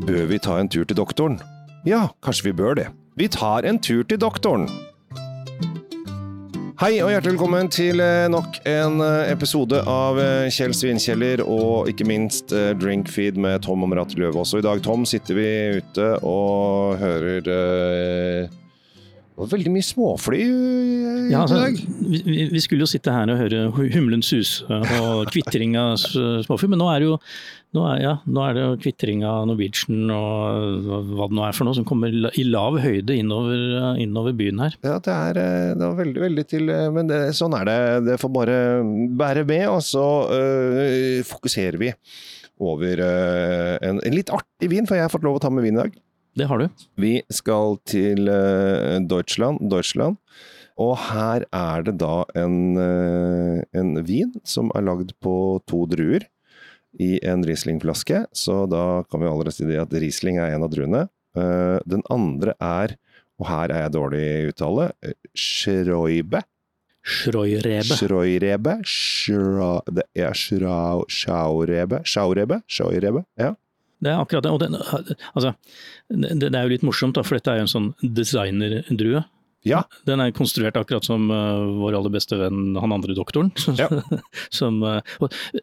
Bør vi ta en tur til doktoren? Ja, kanskje vi bør det. Vi tar en tur til doktoren! Hei og hjertelig velkommen til eh, nok en eh, episode av eh, Kjell Svinkjeller og ikke minst Drinkfeed med Tom og Merete Løvaas. Og i dag, Tom, sitter vi ute og hører uh, Veldig mye småfly i ja, altså, dag. Vi, vi, skulle jo sitte her og høre humlen suse og kvitring av småfly, men nå er det jo nå er, ja, nå er det kvitring av Norwegian og hva det nå er for noe, som kommer i lav høyde innover, innover byen her. Ja, det er, eh, det er veldig, veldig til Men det, sånn er det. Det får bare bære med, og så øh, fokuserer vi over øh, en, en, litt artig vin, for jeg har fått lov å ta med vin i dag. Det har du. Vi skal til øh, Deutschland, Deutschland. Og her er det da en, en vin som er lagd på to druer i en Riesling-flaske, så da kan vi allerede si at Riesling er en av druene. Eh, den andre er, og her er jeg dårlig i uttale, Schroibe. Schroirebe. Schroirebe. Schra, det er Schaurebe. Schaurebe. Schaurebe. Ja. Det er akkurat det. Og det, altså, det, det, er jo litt morsomt, da, for dette er jo en sånn designerdrue. Ja. Den er konstruert akkurat som uh, vår aller beste venn, han andre doktoren. Ja. som, uh,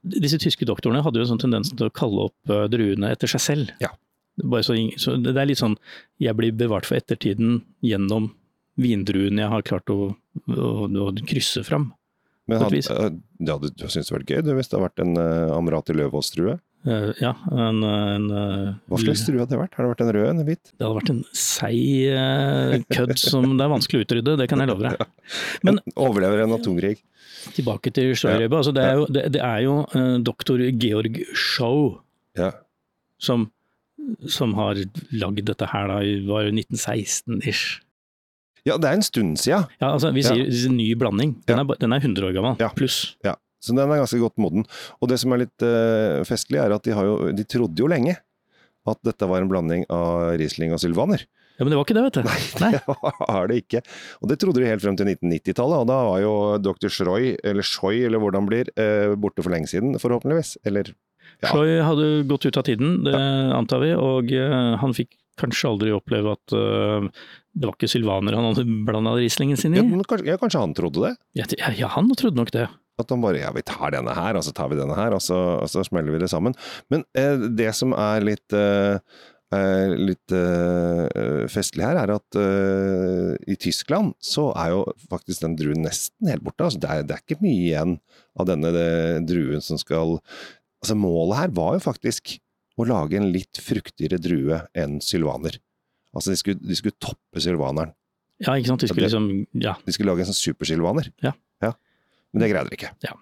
disse tyske doktorene hadde jo en sånn tendens til å kalle opp uh, druene etter seg selv. Ja. Så, så, det er litt sånn jeg blir bevart for ettertiden gjennom vindruene jeg har klart å, å, å krysse fram. Men had, ja, du, du syntes det vært gøy du, hvis det hadde vært en uh, Amrati Løvaas-drue? Uh, ja, en, en uh, Hva slags drue hadde det vært? Har det vært en rød, en hvit? Det hadde vært en seig uh, kødd som det er vanskelig å utrydde, det kan jeg love deg. Men overlever en atomkrig. Tilbake til Sjørøyba. Ja. Altså, det er jo, det, det er jo doktor Georg Schou ja. som, som, har lagd dette her da, i 1916-ish. Ja, det er en stund siden. Ja, altså, vi sier ja. ny blanding. Den, er, den, er, 100 år gammel, pluss. Ja. Så den er ganske godt moden. Og det som er litt uh, festlig, er at de, jo, de, trodde jo lenge at dette var en blanding av Riesling og Sylvaner. Ja, Men det var ikke det, vet du. Nei, det var det ikke. Og det trodde de helt frem til 1990-tallet, og da var jo dr. Schroy, eller Schoi, eller hvordan det blir, uh, borte for lenge siden, forhåpentligvis. Eller ja. Schroy hadde gått ut av tiden, det ja. antar vi, og uh, han fikk kanskje aldri oppleve at det var ikke sylvaner han hadde blanda Rieslingen sin i? Ja, kanskje, ja, kanskje han trodde det? Ja, ja, han trodde nok det. At han bare ja, vi tar denne her, og så tar vi denne her, og så, og så smeller vi det sammen. Men eh, det som er litt eh, eh litt eh, festlig her, er at eh, i Tyskland så er jo faktisk den druen nesten helt borte. Altså, det, er, det er ikke mye igjen av denne druen som skal Altså Målet her var jo faktisk å lage en litt fruktigere drue enn sylvaner. Altså de skulle, de skulle toppe sylvaneren. Ja, ikke sant. De skulle, liksom, ja. de skulle lage en sånn supersylvaner. Ja. Men det greide de ikke. Ja.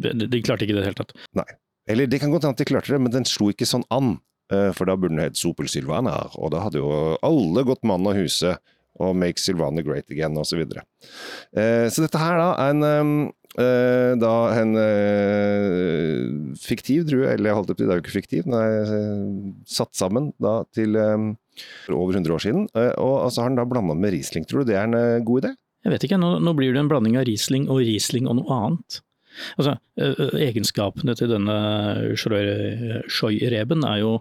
De, de, klarte ikke det i det hele tatt. Nei. Eller det kan godt hende at de klarte det, men den slo ikke sånn an. Eh, for da burde den hett Sopel Silvana, og da hadde jo alle gått mann av huset og Make Silvana Great Again, osv. Så, videre. Eh, så dette her da er en, eh, da en fiktiv drue, eller jeg holdt opp til, det er jo ikke fiktiv, den er satt sammen da til over 100 år siden. Og så har den da blanda med Riesling. Tror du det er en god idé? Jeg vet ikke, nå, nå blir det en blanding av Riesling og Riesling og noe annet. Altså, Egenskapene til denne Scheu-reben er jo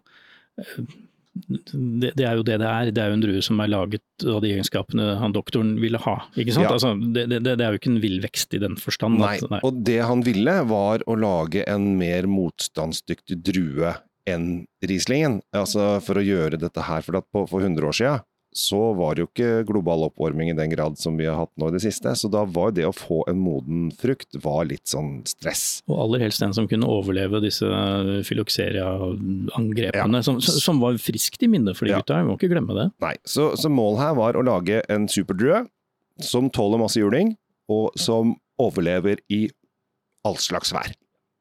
det, det, er jo det det er. Det er jo en drue som er laget av de egenskapene han doktoren ville ha. ikke sant? Ja. Altså, det, det, det, er jo ikke en villvekst i den forstand. Nei. Nei. og det han ville var å lage en mer motstandsdyktig drue enn Rieslingen. Altså for å gjøre dette her, for på, for 100 år siden så var det jo ikke global oppvarming i den grad som vi har hatt nå i det siste. Så da var det å få en moden frukt var litt sånn stress. Og aller helst den som kunne overleve disse filokseria-angrepene, ja. som, som, var friskt i minnet for de ja. gutta. Vi må ikke glemme det. Nei, så, så målet her var å lage en superdrue som tåler masse juling, og som overlever i all slags vær.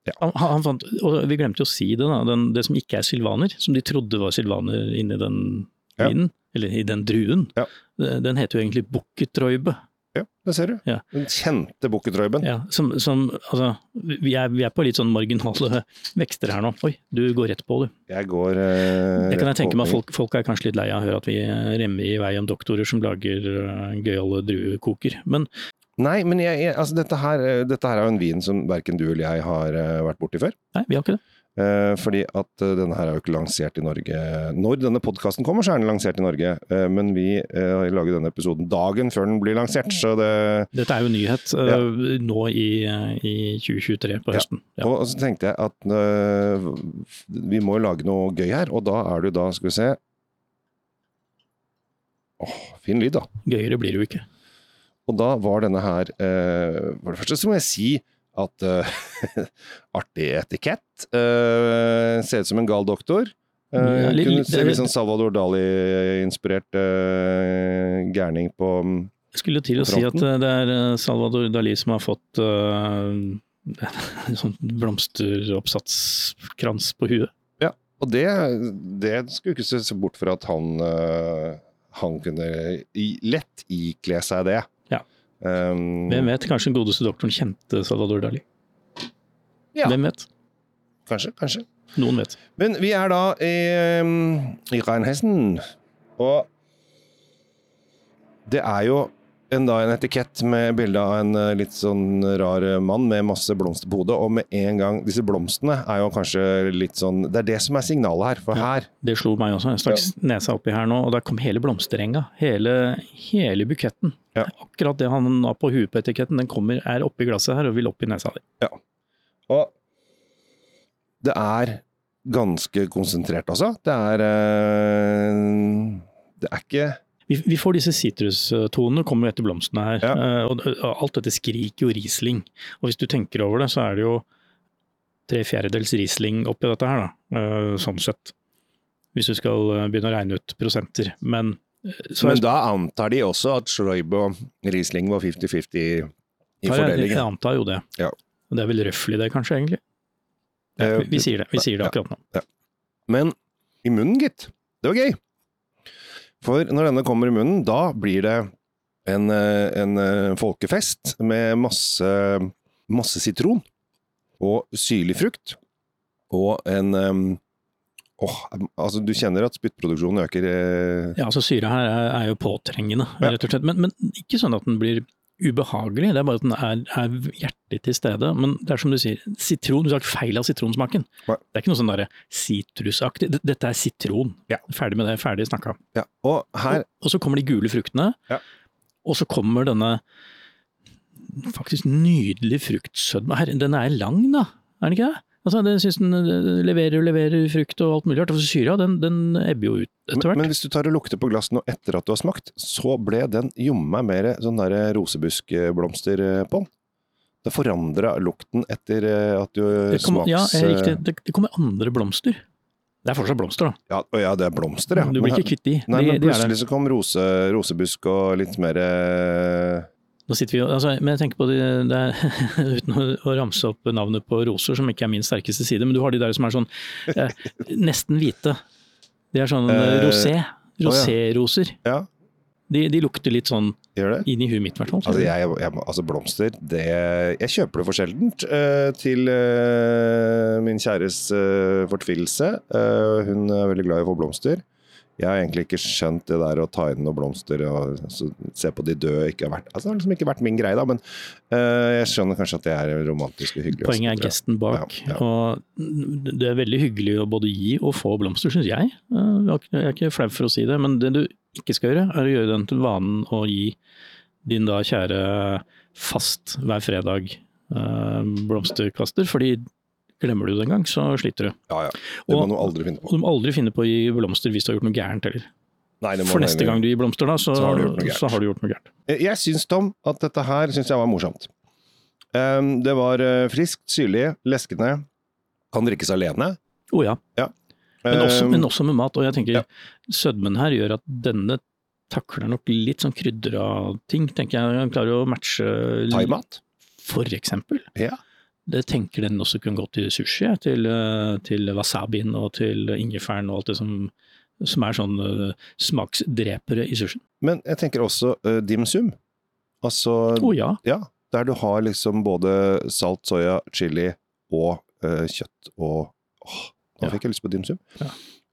Ja. Han, han fant, og vi glemte å si det, da, den, det som ikke er sylvaner, som de trodde var sylvaner inni den vinen. Eller i den druen, ja. den heter jo egentlig bukketroibe. Ja, det ser du. Ja. Den kjente bukketroiben. Ja, som, som, altså, vi er, vi er, på litt sånn marginale vekster her nå. Oi, du går rett på, du. Jeg går eh, Det kan jeg tenke meg, folk, folk, er kanskje litt lei av å høre at vi remmer i vei om doktorer som lager uh, gøyale druekoker. Men Nei, men jeg, jeg, altså, dette, her, dette her er jo en vin som verken du eller jeg har vært borti før. Nei, vi har ikke det. Eh, fordi at eh, denne her er jo ikke lansert i Norge. Når denne podkasten kommer, så er den lansert i Norge. Eh, men vi har laget denne episoden dagen før den blir lansert, så det Dette er jo nyhet ja. nå i, i 2023 på høsten. Ja. Og så tenkte jeg at vi må jo lage noe gøy her, og da er det jo da, skal vi se Åh, fin lyd, da. Gøyere blir det jo ikke. Og da var denne her For det første så må jeg si at uh, Artig etikett. Uh, ser ut som en gal doktor. Uh, Ja, litt- kunne se litt sånn Salvador Dali-inspirert uh, gærning på Jeg skulle til å si at det er Salvador Dali som har fått en sånn blomsteroppsatskrans på huet. Og det, det skulle ikke se bort fra at han, han kunne lett ikle seg det. Um, Hvem vet, kanskje den godeste doktoren kjente Salvador Dali. Ja. Hvem vet? Kanskje, kanskje. Noen vet. Men vi er da i, um, i Rheinhessen, og det er jo en, da, en etikett med bilde av en uh, litt sånn rar uh, mann med masse blomster på hodet, og med en gang Disse blomstene er jo kanskje litt sånn Det er det som er signalet her, for Ja. her Det slo meg også. En slags ja. nesa oppi her nå, og der kom hele blomsterenga. Hele, hele buketten. Ja. Akkurat det han har på huet på etiketten, den kommer, er oppi glasset her og vil opp i nesa di. Og det er ganske konsentrert, altså. Det er uh, Det er ikke Vi, vi får disse sitrustonene, kommer jo etter blomstene her. Ja. eh, Og, og alt dette skriker jo Riesling. Og hvis du tenker over det, så er det jo tre fjerdedels Riesling oppi dette her, da. eh, Sånn sett. Hvis du skal eh, begynne å regne ut prosenter. Men så Men da antar de også at Schreiber og Riesling var 50-50 i Ja, jeg, jeg antar jo det. Ja. Det er vel røftlig det, kanskje, egentlig? Ja, vi, vi sier det. Vi sier det akkurat nå. Men i munnen, gitt. Det var gøy. For når denne kommer i munnen, da blir det en, eh, en eh, folkefest med masse, masse sitron og syrlig frukt. Og en Åh, oh, altså du kjenner at spyttproduksjonen øker. eh, Ja, altså Syra her er, er jo påtrengende, Ja. rett og slett. Men, men ikke sånn at den blir ubehagelig, det er bare at den er, er hjertelig til stede. Men det er som du sier, sitron, du har ikke feil av sitronsmaken. Nei. Det er ikke noe sånn sitrusaktig. Dette er sitron. Ja. Ferdig med det, ferdig snakka. Ja, og her Og, og så kommer de gule fruktene, Ja. og så kommer denne faktisk nydelige fruktsødme. Den er lang, da, er den ikke det? Altså, den synes den eh, leverer og leverer frukt og alt mulig rart. Syra, den, den ebber jo ut etter hvert. men hvis du tar og lukter på glassen nå etter at du har smakt, så ble den jommen meg mer sånn der rosebuskblomster eh, på den. Det forandra lukten etter eh, at du Det ja, smaks... eh, riktig. Det, det kommer andre blomster. Det er fortsatt blomster, da. Ja, ja, det er blomster, ja. Du blir Men- ikke kvitt de. Nei, de, men de er plutselig så kom rose, rosebusk og litt mer eh, vi, altså, men jeg tenker på det, det er, uten å, å ramse opp navnet på roser, som ikke er min sterkeste side, men du har de der som er sånn eh, nesten hvite. De er sånn eh, Eh, rosé. Roséroser. Ja, De, de lukter litt sånn inn i huet mitt, i hvert fall. Altså, jeg, jeg, altså blomster, det Jeg kjøper det for sjeldent uh, til uh, min kjæres uh, fortvilelse. Hun er veldig glad i å få blomster. Jeg har egentlig ikke skjønt det der å ta inn noen blomster og se på de døde ikke har vært Altså, det har liksom ikke vært min greie, da, men uh, jeg skjønner kanskje at det er romantisk og hyggelig. Poenget er gesten bak. Ja, ja. Og det er veldig hyggelig å både gi og få blomster, syns jeg. Eh, Jeg er ikke flau for å si det, men det du ikke skal gjøre, er å gjøre den til vanen å gi din da kjære fast hver fredag eh, blomsterkaster, fordi glemmer du det en gang, så sliter du. Ja, ja. Det må Og- du aldri finne Og på. du må aldri finne på å gi blomster hvis du har gjort noe gærent heller. Nei, For neste gang du gir blomster, da, så, Så har du så har du gjort noe gærent. Jeg, jeg syns, Tom, at dette her syns jeg var morsomt. Um, det var eh, friskt, syrlig, leskende. Kan drikkes alene. Å ja. Men også, Um, men også med mat. Og jeg tenker ja. sødmen her gjør at denne takler nok litt sånn krydra ting, tenker jeg. Den klarer å matche Thaimat. For eksempel. Ja. Det tenker den også kunne gått til sushi, til, eh, til wasabien og til ingefæren og alt det som, som er sånn eh, smaksdrepere i sushien. Men jeg tenker også uh, dim sum. Altså Å ja. Ja, der du har liksom både salt, soya, chili og uh, kjøtt og Åh, nå Ja. fikk jeg lyst på dim sum. Ja.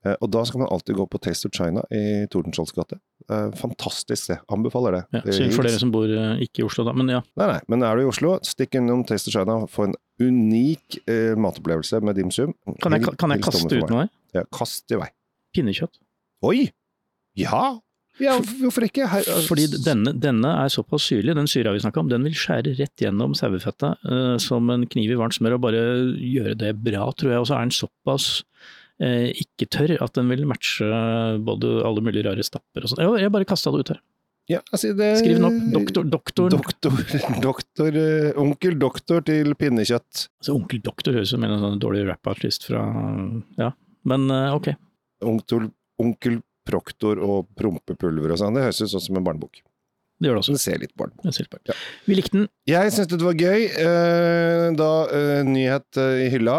Eh, og da skal man alltid gå på Taste of China i Tordenskiolds gate. Eh, fantastisk sted. Anbefaler det. Ja, synd for dere som bor eh, ikke i Oslo, da. Men ja. Nei, nei, men er du i Oslo, stikk innom Taste of China. og Få en unik eh, matopplevelse med dim sum. Kan jeg, kan jeg kaste ut noe? Ja, kast i vei. Pinnekjøtt. Oi! Ja! ja hvorfor ikke? Her, Fordi denne, denne er såpass syrlig, den syra vi snakka om, den vil skjære rett gjennom sauefettet uh, som en kniv i varmt smør, og bare gjøre det bra, tror jeg. Og så er den såpass ikke tørr at den vil matche både alle mulige rare stapper og sånn. Jeg, bare kasta det ut her. ja, altså det, Skriv den opp. Doktor, doktoren. Doktor, doktor, eh, onkel doktor til pinnekjøtt. Altså, onkel doktor høres ut som en sånn dårlig rap-artist fra Ja, men eh, ok. Onkel, onkel proktor og prompepulver og sånn. Det høres ut sånn som en barnebok. Det gjør det også. Det ser litt på. Ja. Vi likte den. Jeg syns det var gøy. Eh, da eh, nyhet eh, i hylla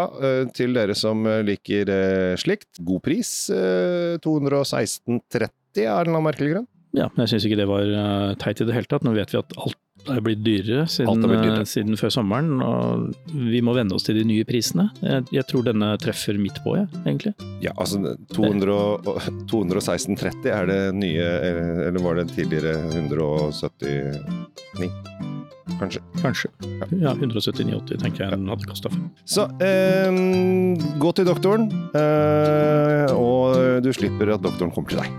til dere som liker slikt. God pris. Eh, 216,30 av en eller annen merkelig grunn. Ja, jeg syns ikke det var eh, teit i det hele tatt. Nå vet vi at alt er blitt dyrere siden, blitt dyrere. eh, siden før sommeren, og vi må venne oss til de nye prisene. Jeg, jeg tror denne treffer midt på, jeg, egentlig. Ja, altså 216,30 er det nye, eller eller var det tidligere 179? Kanskje. Kanskje. Ja, 179,80 tenker jeg den hadde kosta. Så eh, gå til doktoren, eh, og du slipper at doktoren kommer til deg.